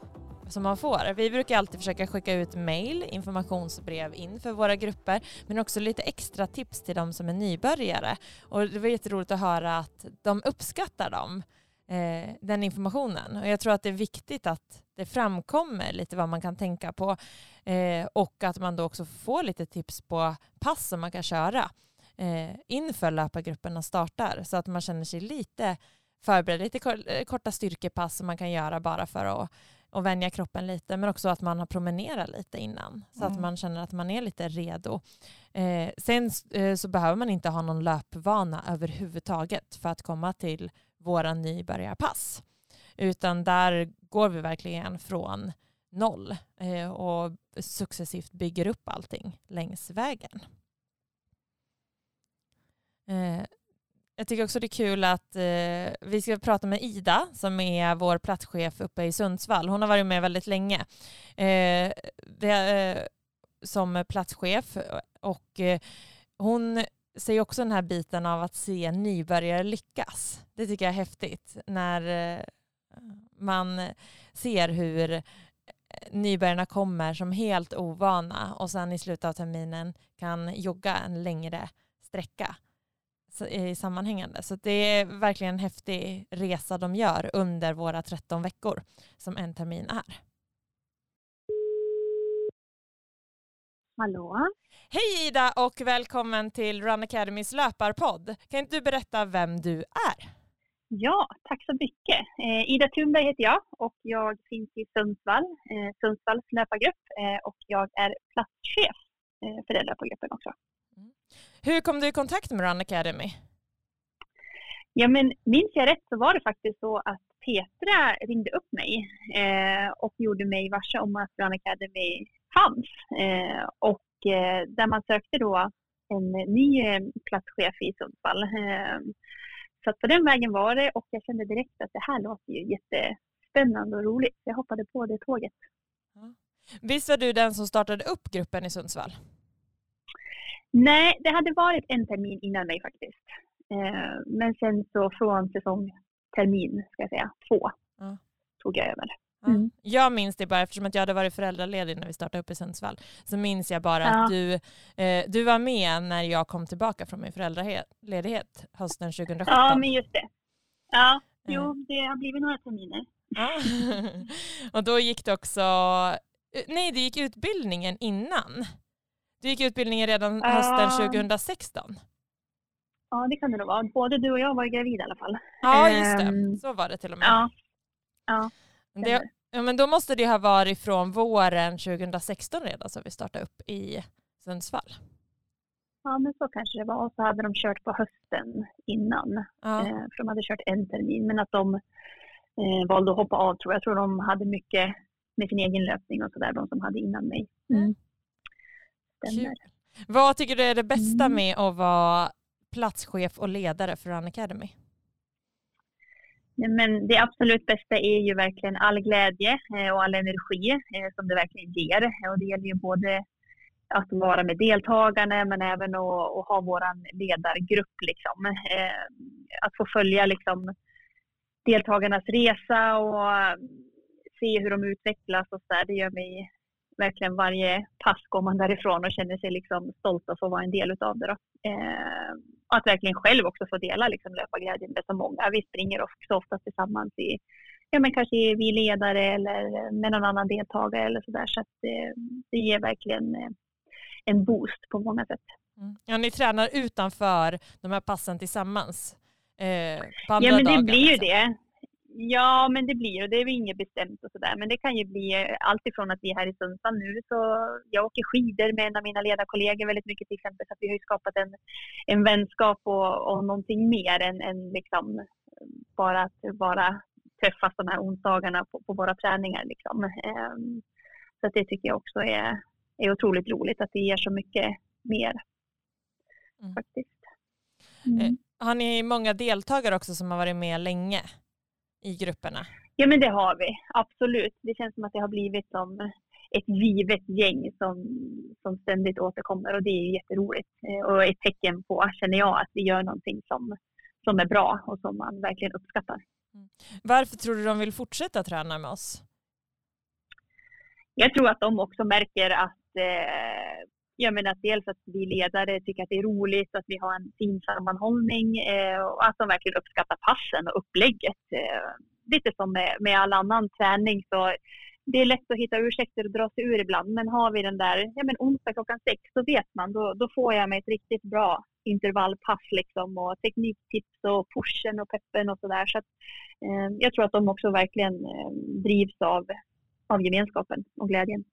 som man får. Vi brukar alltid försöka skicka ut mail, informationsbrev in för våra grupper, men också lite extra tips till de som är nybörjare. Och det var jätteroligt att höra att de uppskattar dem, eh, den informationen. Och jag tror att det är viktigt att det framkommer lite vad man kan tänka på eh, och att man då också får lite tips på pass som man kan köra eh, inför löpargrupperna startar så att man känner sig lite förberedd, lite eh, korta styrkepass som man kan göra bara för att och vänja kroppen lite men också att man har promenerat lite innan så att Mm. man känner att man är lite redo. Eh, sen eh, så behöver man inte ha någon löpvana överhuvudtaget för att komma till våra nybörjarpass utan där går vi verkligen från noll eh, och successivt bygger upp allting längs vägen. Eh, jag tycker också det är kul att eh, vi ska prata med Ida som är vår platschef uppe i Sundsvall. Hon har varit med väldigt länge eh, det, eh, som platschef och eh, hon ser också den här biten av att se nybörjare lyckas. Det tycker jag är häftigt när eh, man ser hur eh, nybörjarna kommer som helt ovana och sen i slutet av terminen kan jogga en längre sträcka sammanhängande. Så det är verkligen en häftig resa de gör under våra 13 veckor som en termin är. Hallå? Hej Ida och välkommen till Run Academys löparpodd. Kan inte du berätta vem du är? Ja, tack så mycket. Eh, Ida Thunberg heter jag och jag finns i Sundsvall, eh, Sundsvalls löpargrupp eh, och jag är platschef för den löpargruppen också. Hur kom du i kontakt med Run Academy? Ja, men minns jag rätt så var det faktiskt så att Petra ringde upp mig eh, och gjorde mig varse om att Run Academy fanns. Eh, och eh, där man sökte då en ny eh, platschef i Sundsvall. Eh, så på den vägen var det och jag kände direkt att det här låter ju jättespännande och roligt. Jag hoppade på det tåget. Visst var du den som startade upp gruppen i Sundsvall? Nej, det hade varit en termin innan mig faktiskt. Eh, men sen så från säsong termin, ska jag säga, två, Ja. tog jag över. Mm. Jag minns det bara eftersom att jag hade varit föräldraledig när vi startade upp i Sundsvall. Så minns jag bara Ja. att du, eh, du var med när jag kom tillbaka från min föräldraledighet hösten 2017. Ja, men just det. Ja, Eh. jo, det har blivit några terminer. Ja. och då gick det också, eh, nej du gick utbildningen innan. Du gick utbildningen redan hösten 2016. Ja, det kan det nog vara. Både du och jag var gravida i alla fall. Ja just det, Ehm, så var det till och med. Ja. Ja, det, ja, men då måste det ha varit från våren 2016 redan som vi startade upp i Sundsvall. ja, men så kanske det var. Och så hade de kört på hösten innan. Ja. Eh, för de hade kört en termin. Men att de eh, valde att hoppa av tror jag. Jag tror de hade mycket med sin egen löpning och sådär. De som hade innan mig. Mm. Stämmer. Kul. Vad tycker du är det bästa Mm. med att vara platschef och ledare för Run Academy? Men det absolut bästa är ju verkligen all glädje eh, och all energi eh, som det verkligen ger. Och det gäller ju både att vara med deltagarna men även att, att ha vår ledargrupp. Liksom. Eh, Att få följa liksom, deltagarnas resa och se hur de utvecklas och så där. Det gör mig verkligen varje pass går man därifrån och känner sig liksom stolt att få vara en del utav det. Då. Eh, och att verkligen själv också få dela liksom, löparglädjen med så många. Vi springer också ofta tillsammans i, ja men kanske vi ledare eller med någon annan deltagare eller sådär. Så att det, det ger verkligen eh, en boost på många sätt. Mm. Ja, ni tränar utanför de här passen tillsammans eh, på andra Ja men det dagar, blir ju liksom. det. Ja men det blir och det är väl inget bestämt och sådär. Men det kan ju bli eh, allt ifrån att vi är här i Sundsvall nu så jag åker skidor med en av mina ledarkollegor väldigt mycket till exempel. Så att vi har ju skapat en, en vänskap och, och någonting mer än, än liksom bara att bara träffas de här onsdagarna på, på våra träningar. Liksom. Ehm, så det tycker jag också är, är otroligt roligt att det ger så mycket mer. Mm. Faktiskt. Eh, Har ni många deltagare också som har varit med länge i grupperna? Ja men det har vi, absolut. Det känns som att det har blivit som ett givet gäng som, som ständigt återkommer och det är ju jätteroligt. Eh, Och ett tecken på, känner jag, att vi gör någonting som, som är bra och som man verkligen uppskattar. Varför tror du de vill fortsätta träna med oss? Jag tror att de också märker att, eh, jag menar att dels att vi ledare tycker att det är roligt, att vi har en fin sammanhållning eh, och att de verkligen uppskattar passen och upplägget. Eh, lite som med, med all annan träning så det är lätt att hitta ursäkter och dra sig ur ibland. Men har vi den där, ja men onsdag klockan sex, så vet man, då, då får jag mig ett riktigt bra intervallpass liksom och tekniktips och pushen och peppen och sådär. Så att, eh, jag tror att de också verkligen eh, drivs av, av gemenskapen och glädjen.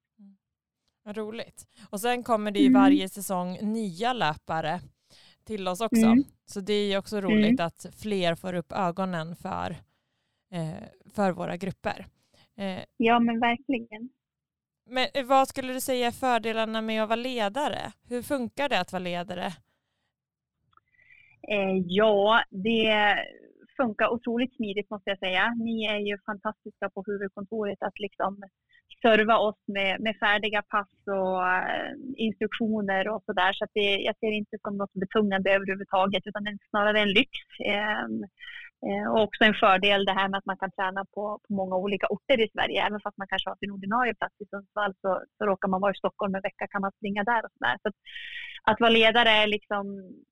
Vad roligt. Och sen kommer det ju Mm. varje säsong nya löpare till oss också. Mm. Så det är ju också roligt att fler får upp ögonen för, eh, för våra grupper. Eh, Ja men verkligen. men eh, vad skulle du säga är fördelarna med att vara ledare? Hur funkar det att vara ledare? Eh, ja, det funkar otroligt smidigt måste jag säga. Ni är ju fantastiska på huvudkontoret att liksom serva oss med, med färdiga pass och eh, instruktioner och sådär. Så att det, jag ser det inte som något betungande överhuvudtaget utan det är snarare en lyx. Ehm, eh, och också en fördel det här med att man kan träna på, på många olika orter i Sverige. Även fast man kanske har sin ordinarie plats i Sundsvall så, så råkar man vara i Stockholm en vecka kan man springa där och sådär. Så att, att vara ledare är liksom,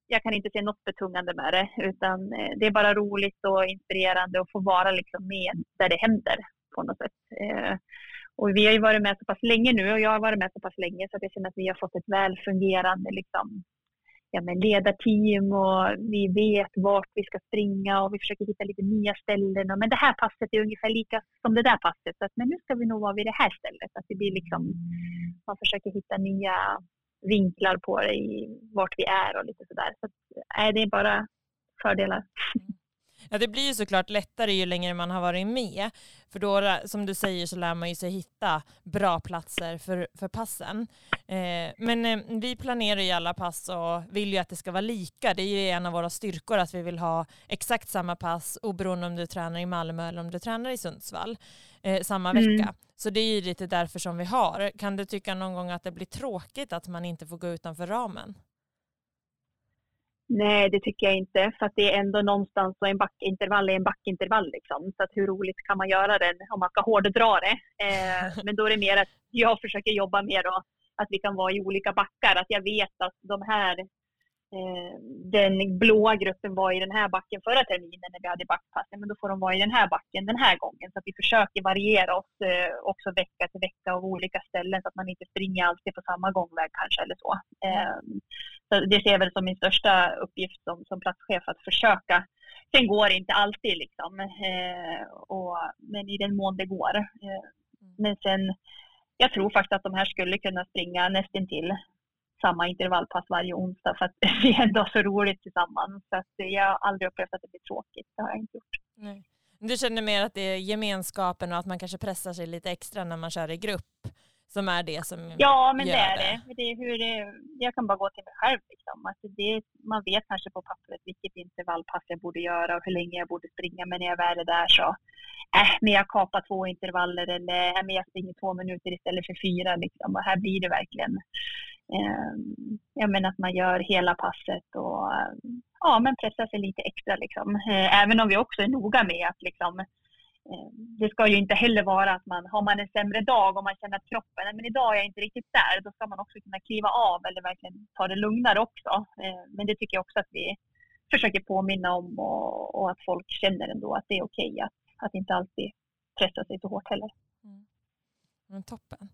jag kan inte se något betungande med det utan eh, det är bara roligt och inspirerande att få vara liksom med där det händer på något sätt. Eh, och vi har ju varit med så pass länge nu och jag har varit med så pass länge så att jag känner att vi har fått ett väl fungerande liksom, ja, men ledarteam och vi vet vart vi ska springa och vi försöker hitta lite nya ställen. Och, men det här passet är ungefär lika som det där passet. Så att, men nu ska vi nog vara vid det här stället. Att det blir liksom, man försöker hitta nya vinklar på det i vart vi är och lite sådär. Så att, äh, det är bara fördelar. Ja, det blir ju såklart lättare ju längre man har varit med. För då, som du säger, så lär man ju sig hitta bra platser för, för passen. Eh, men eh, vi planerar ju alla pass och vill ju att det ska vara lika. Det är ju en av våra styrkor att vi vill ha exakt samma pass oberoende om du tränar i Malmö eller om du tränar i Sundsvall eh, samma Mm. vecka. Så det är ju lite därför som vi har. Kan du tycka någon gång att det blir tråkigt att man inte får gå utanför ramen? Nej, det tycker jag inte. För att det är ändå någonstans så en backintervall är en backintervall. Liksom. Så att hur roligt kan man göra den om man ska hårddra det? Eh, men då är det mer att jag försöker jobba mer då, att vi kan vara i olika backar. Att jag vet att de här, den blåa gruppen var i den här backen förra terminen när vi hade backpassen. Men då får de vara i den här backen den här gången. Så att vi försöker variera oss eh, också vecka till vecka av olika ställen så att man inte springer alltid på samma gångväg kanske eller så. Eh, så det ser jag väl som min största uppgift som, som platschef att försöka. Sen går det inte alltid liksom, eh, och, men i den mån det går. Eh, men sen, jag tror faktiskt att de här skulle kunna springa nästan till samma intervallpass varje onsdag för att vi ändå har så roligt tillsammans. Så jag har aldrig upplevt att det blir tråkigt. Det har jag inte gjort. Nej. Du känner mer att det är gemenskapen och att man kanske pressar sig lite extra när man kör i grupp som är det som Ja, men gör det är det. det är hur det. Jag kan bara gå till mig själv. Liksom. Alltså det, man vet kanske på pappret vilket intervallpass jag borde göra och hur länge jag borde springa. Men när jag väl är där så, äh, men jag kapar två intervaller eller äh, men jag springer två minuter istället för fyra. Liksom. Och här blir det verkligen eh, jag menar att man gör hela passet och ja, men pressar sig lite extra. Liksom. Eh, även om vi också är noga med att liksom, eh, det ska ju inte heller vara att man har man en sämre dag och man känner att kroppen, "Nej, men idag är jag inte riktigt där, då ska man också kunna kliva av eller verkligen ta det lugnare också. Eh, Men det tycker jag också att vi försöker påminna om och, och att folk känner ändå att det är okej att, att inte alltid pressa sig så hårt heller. Mm. Men toppen.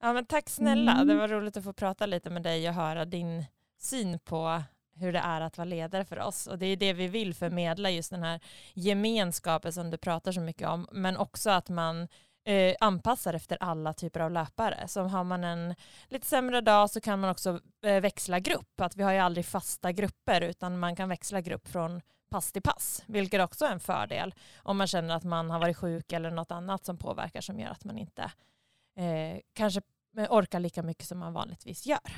Ja, men tack snälla. Mm. Det var roligt att få prata lite med dig och höra din syn på hur det är att vara ledare för oss. Och det är det vi vill förmedla, just den här gemenskapen som du pratar så mycket om, men också att man eh, anpassar efter alla typer av löpare. Så har man en lite sämre dag så kan man också eh, växla grupp. Att vi har ju aldrig fasta grupper utan man kan växla grupp från pass till pass, vilket också är en fördel om man känner att man har varit sjuk eller något annat som påverkar som gör att man inte eh, kanske orkar lika mycket som man vanligtvis gör.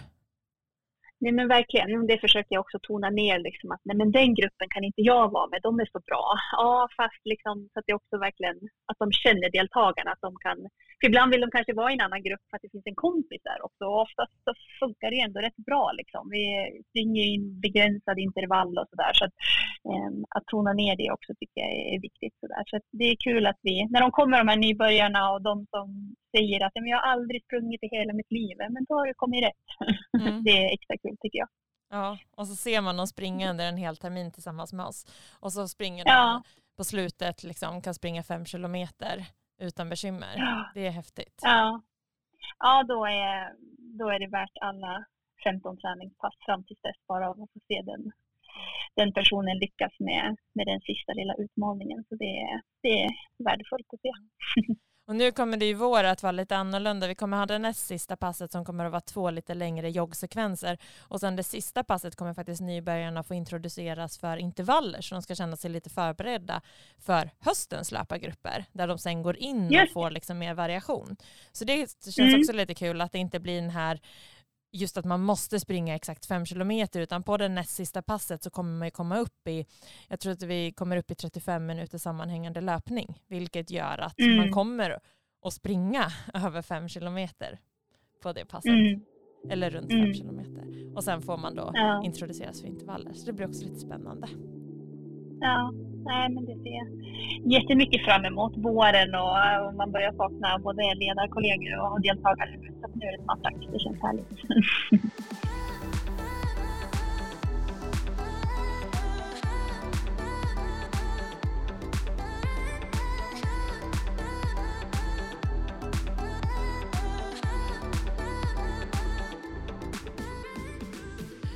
Nej men verkligen, det försöker jag också tona ner liksom att nej men den gruppen kan inte jag vara med, de är så bra. Ja fast liksom så att det också verkligen att de känner deltagarna, att de kan, för ibland vill de kanske vara i en annan grupp för att det finns en kompis där också och oftast så funkar det ändå rätt bra liksom. Vi springer i begränsade intervall och sådär så att, äm, att tona ner det också tycker jag är viktigt sådär. Så att det är kul att vi, när de kommer de här nybörjarna och de som säger att "Men jag har aldrig sprungit i hela mitt liv, men då har det kommit rätt. Mm. det är extra kul tycker jag. Ja, och så ser man dem springa under en hel termin tillsammans med oss. Och så springer de Ja. på slutet, liksom, kan springa fem kilometer utan bekymmer. Ja. Det är häftigt. Ja, ja då, är, då är det värt alla 15 träningspass fram till dess bara av att få se den, den personen lyckas med, med den sista lilla utmaningen. Så det, det är värdefullt att se. Och nu kommer det i vår att vara lite annorlunda. Vi kommer ha det näst sista passet som kommer att vara två lite längre joggsekvenser. Och sen det sista passet kommer faktiskt nybörjarna få introduceras för intervaller så de ska känna sig lite förberedda för höstens löpargrupper där de sen går in och får liksom mer variation. Så det känns Mm. också lite kul att det inte blir den här just att man måste springa exakt fem kilometer utan på det näst sista passet så kommer man ju komma upp i, jag tror att vi kommer upp i 35 minuter sammanhängande löpning vilket gör att Mm. man kommer att springa över fem kilometer på det passet. Mm. Eller runt Mm. fem kilometer. Och sen får man då Ja. introduceras för intervaller. Så det blir också lite spännande. Ja, nej men det ser jag jättemycket fram emot. Våren och, och man börjar sakna både ledarkollegor och deltagare. Så nu är det snart dags. Det känns härligt.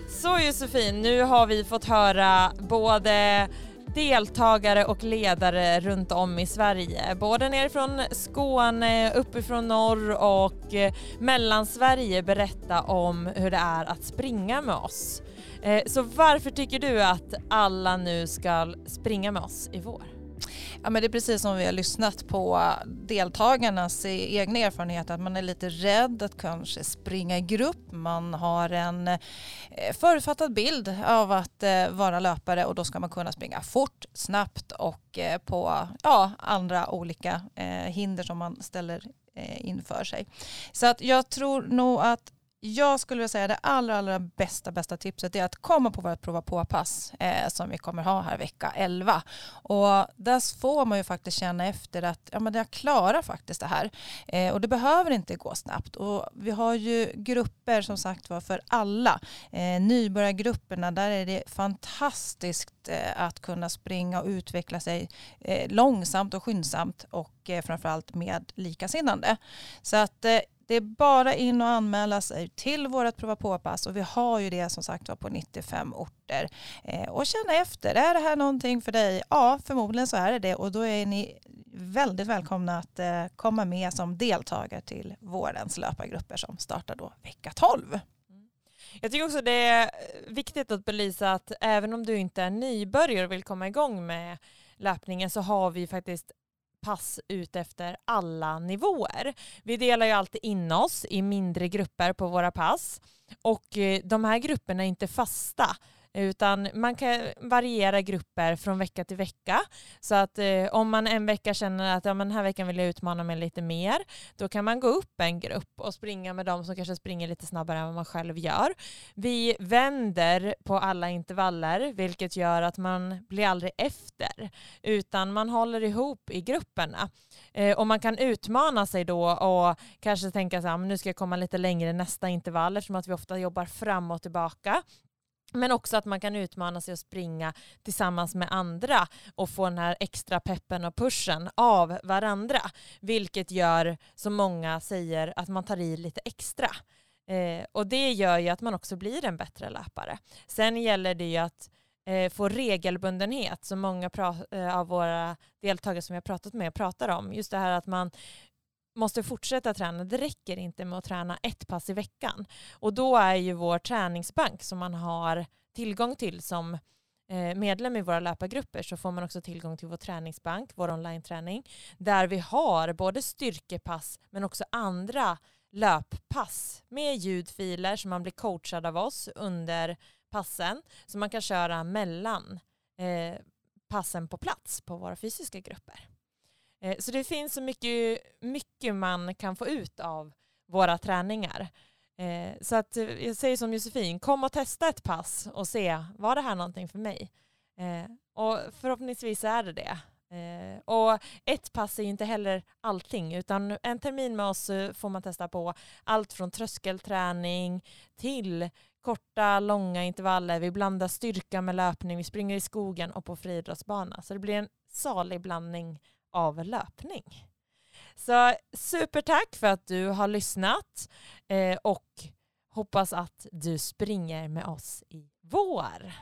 Så Josefin, nu har vi fått höra både deltagare och ledare runt om i Sverige. Både nerifrån Skåne, uppifrån norr och eh, Mellansverige berätta om hur det är att springa med oss. Eh, så varför tycker du att alla nu ska springa med oss i vår? Ja, men det är precis som vi har lyssnat på deltagarnas egna erfarenheter att man är lite rädd att kanske springa i grupp. Man har en eh, förutfattad bild av att eh, vara löpare och då ska man kunna springa fort, snabbt och eh, på ja, andra olika hinder som man ställer inför sig. Så att jag tror nog att jag skulle vilja säga det allra, allra bästa, bästa tipset är att komma på vårt prova på-pass eh, som vi kommer ha här vecka 11. Och där får man ju faktiskt känna efter att ja, men jag klarar faktiskt det här. Eh, och det behöver inte gå snabbt. Och vi har ju grupper som sagt var för alla. Eh, nybörjargrupperna, där är det fantastiskt eh, att kunna springa och utveckla sig eh, långsamt och skyndsamt och eh, framförallt med likasinnande. Så att eh, det är bara in och anmäla sig till vårt prova på-pass och vi har ju det som sagt var på 95 orter. Eh, och känna efter, är det här någonting för dig? Ja, förmodligen så är det det och då är ni väldigt välkomna att eh, komma med som deltagare till vårens löpargrupper som startar då vecka 12. Jag tycker också det är viktigt att belysa att även om du inte är nybörjare och vill komma igång med löpningen så har vi faktiskt pass ut efter alla nivåer. Vi delar ju alltid in oss i mindre grupper på våra pass och eh, de här grupperna är inte fasta utan man kan variera grupper från vecka till vecka. Så att eh, om man en vecka känner att ja, men den här veckan vill jag utmana mig lite mer, då kan man gå upp en grupp och springa med dem som kanske springer lite snabbare än vad man själv gör. Vi vänder på alla intervaller, vilket gör att man blir aldrig efter, utan man håller ihop i grupperna. Eh, och man kan utmana sig då och kanske tänka så här, nu ska jag komma lite längre nästa intervall, eftersom att vi ofta jobbar fram och tillbaka. Men också att man kan utmana sig att springa tillsammans med andra och få den här extra peppen och pushen av varandra. Vilket gör, som många säger, att man tar i lite extra. Eh, och det gör ju att man också blir en bättre löpare. Sen gäller det ju att eh, få regelbundenhet, som många eh, av våra deltagare som vi har pratat med pratar om. Just det här att man måste fortsätta träna. Det räcker inte med att träna ett pass i veckan. Och då är ju vår träningsbank som man har tillgång till som eh, medlem i våra löpargrupper så får man också tillgång till vår träningsbank, vår online-träning, där vi har både styrkepass men också andra löppass med ljudfiler som man blir coachad av oss under passen så man kan köra mellan eh, passen på plats på våra fysiska grupper. Eh, så det finns så mycket, mycket man kan få ut av våra träningar. Eh, så att eh, jag säger som Josefin, kom och testa ett pass och se, var det här någonting för mig? Och förhoppningsvis är det det. Och ett pass är inte heller allting, utan en termin med oss får man testa på allt från tröskelträning till korta, långa intervaller. Vi blandar styrka med löpning, vi springer i skogen och på friidrottsbana. Så det blir en salig blandning av löpning. Så supertack för att du har lyssnat eh, och hoppas att du springer med oss i vår.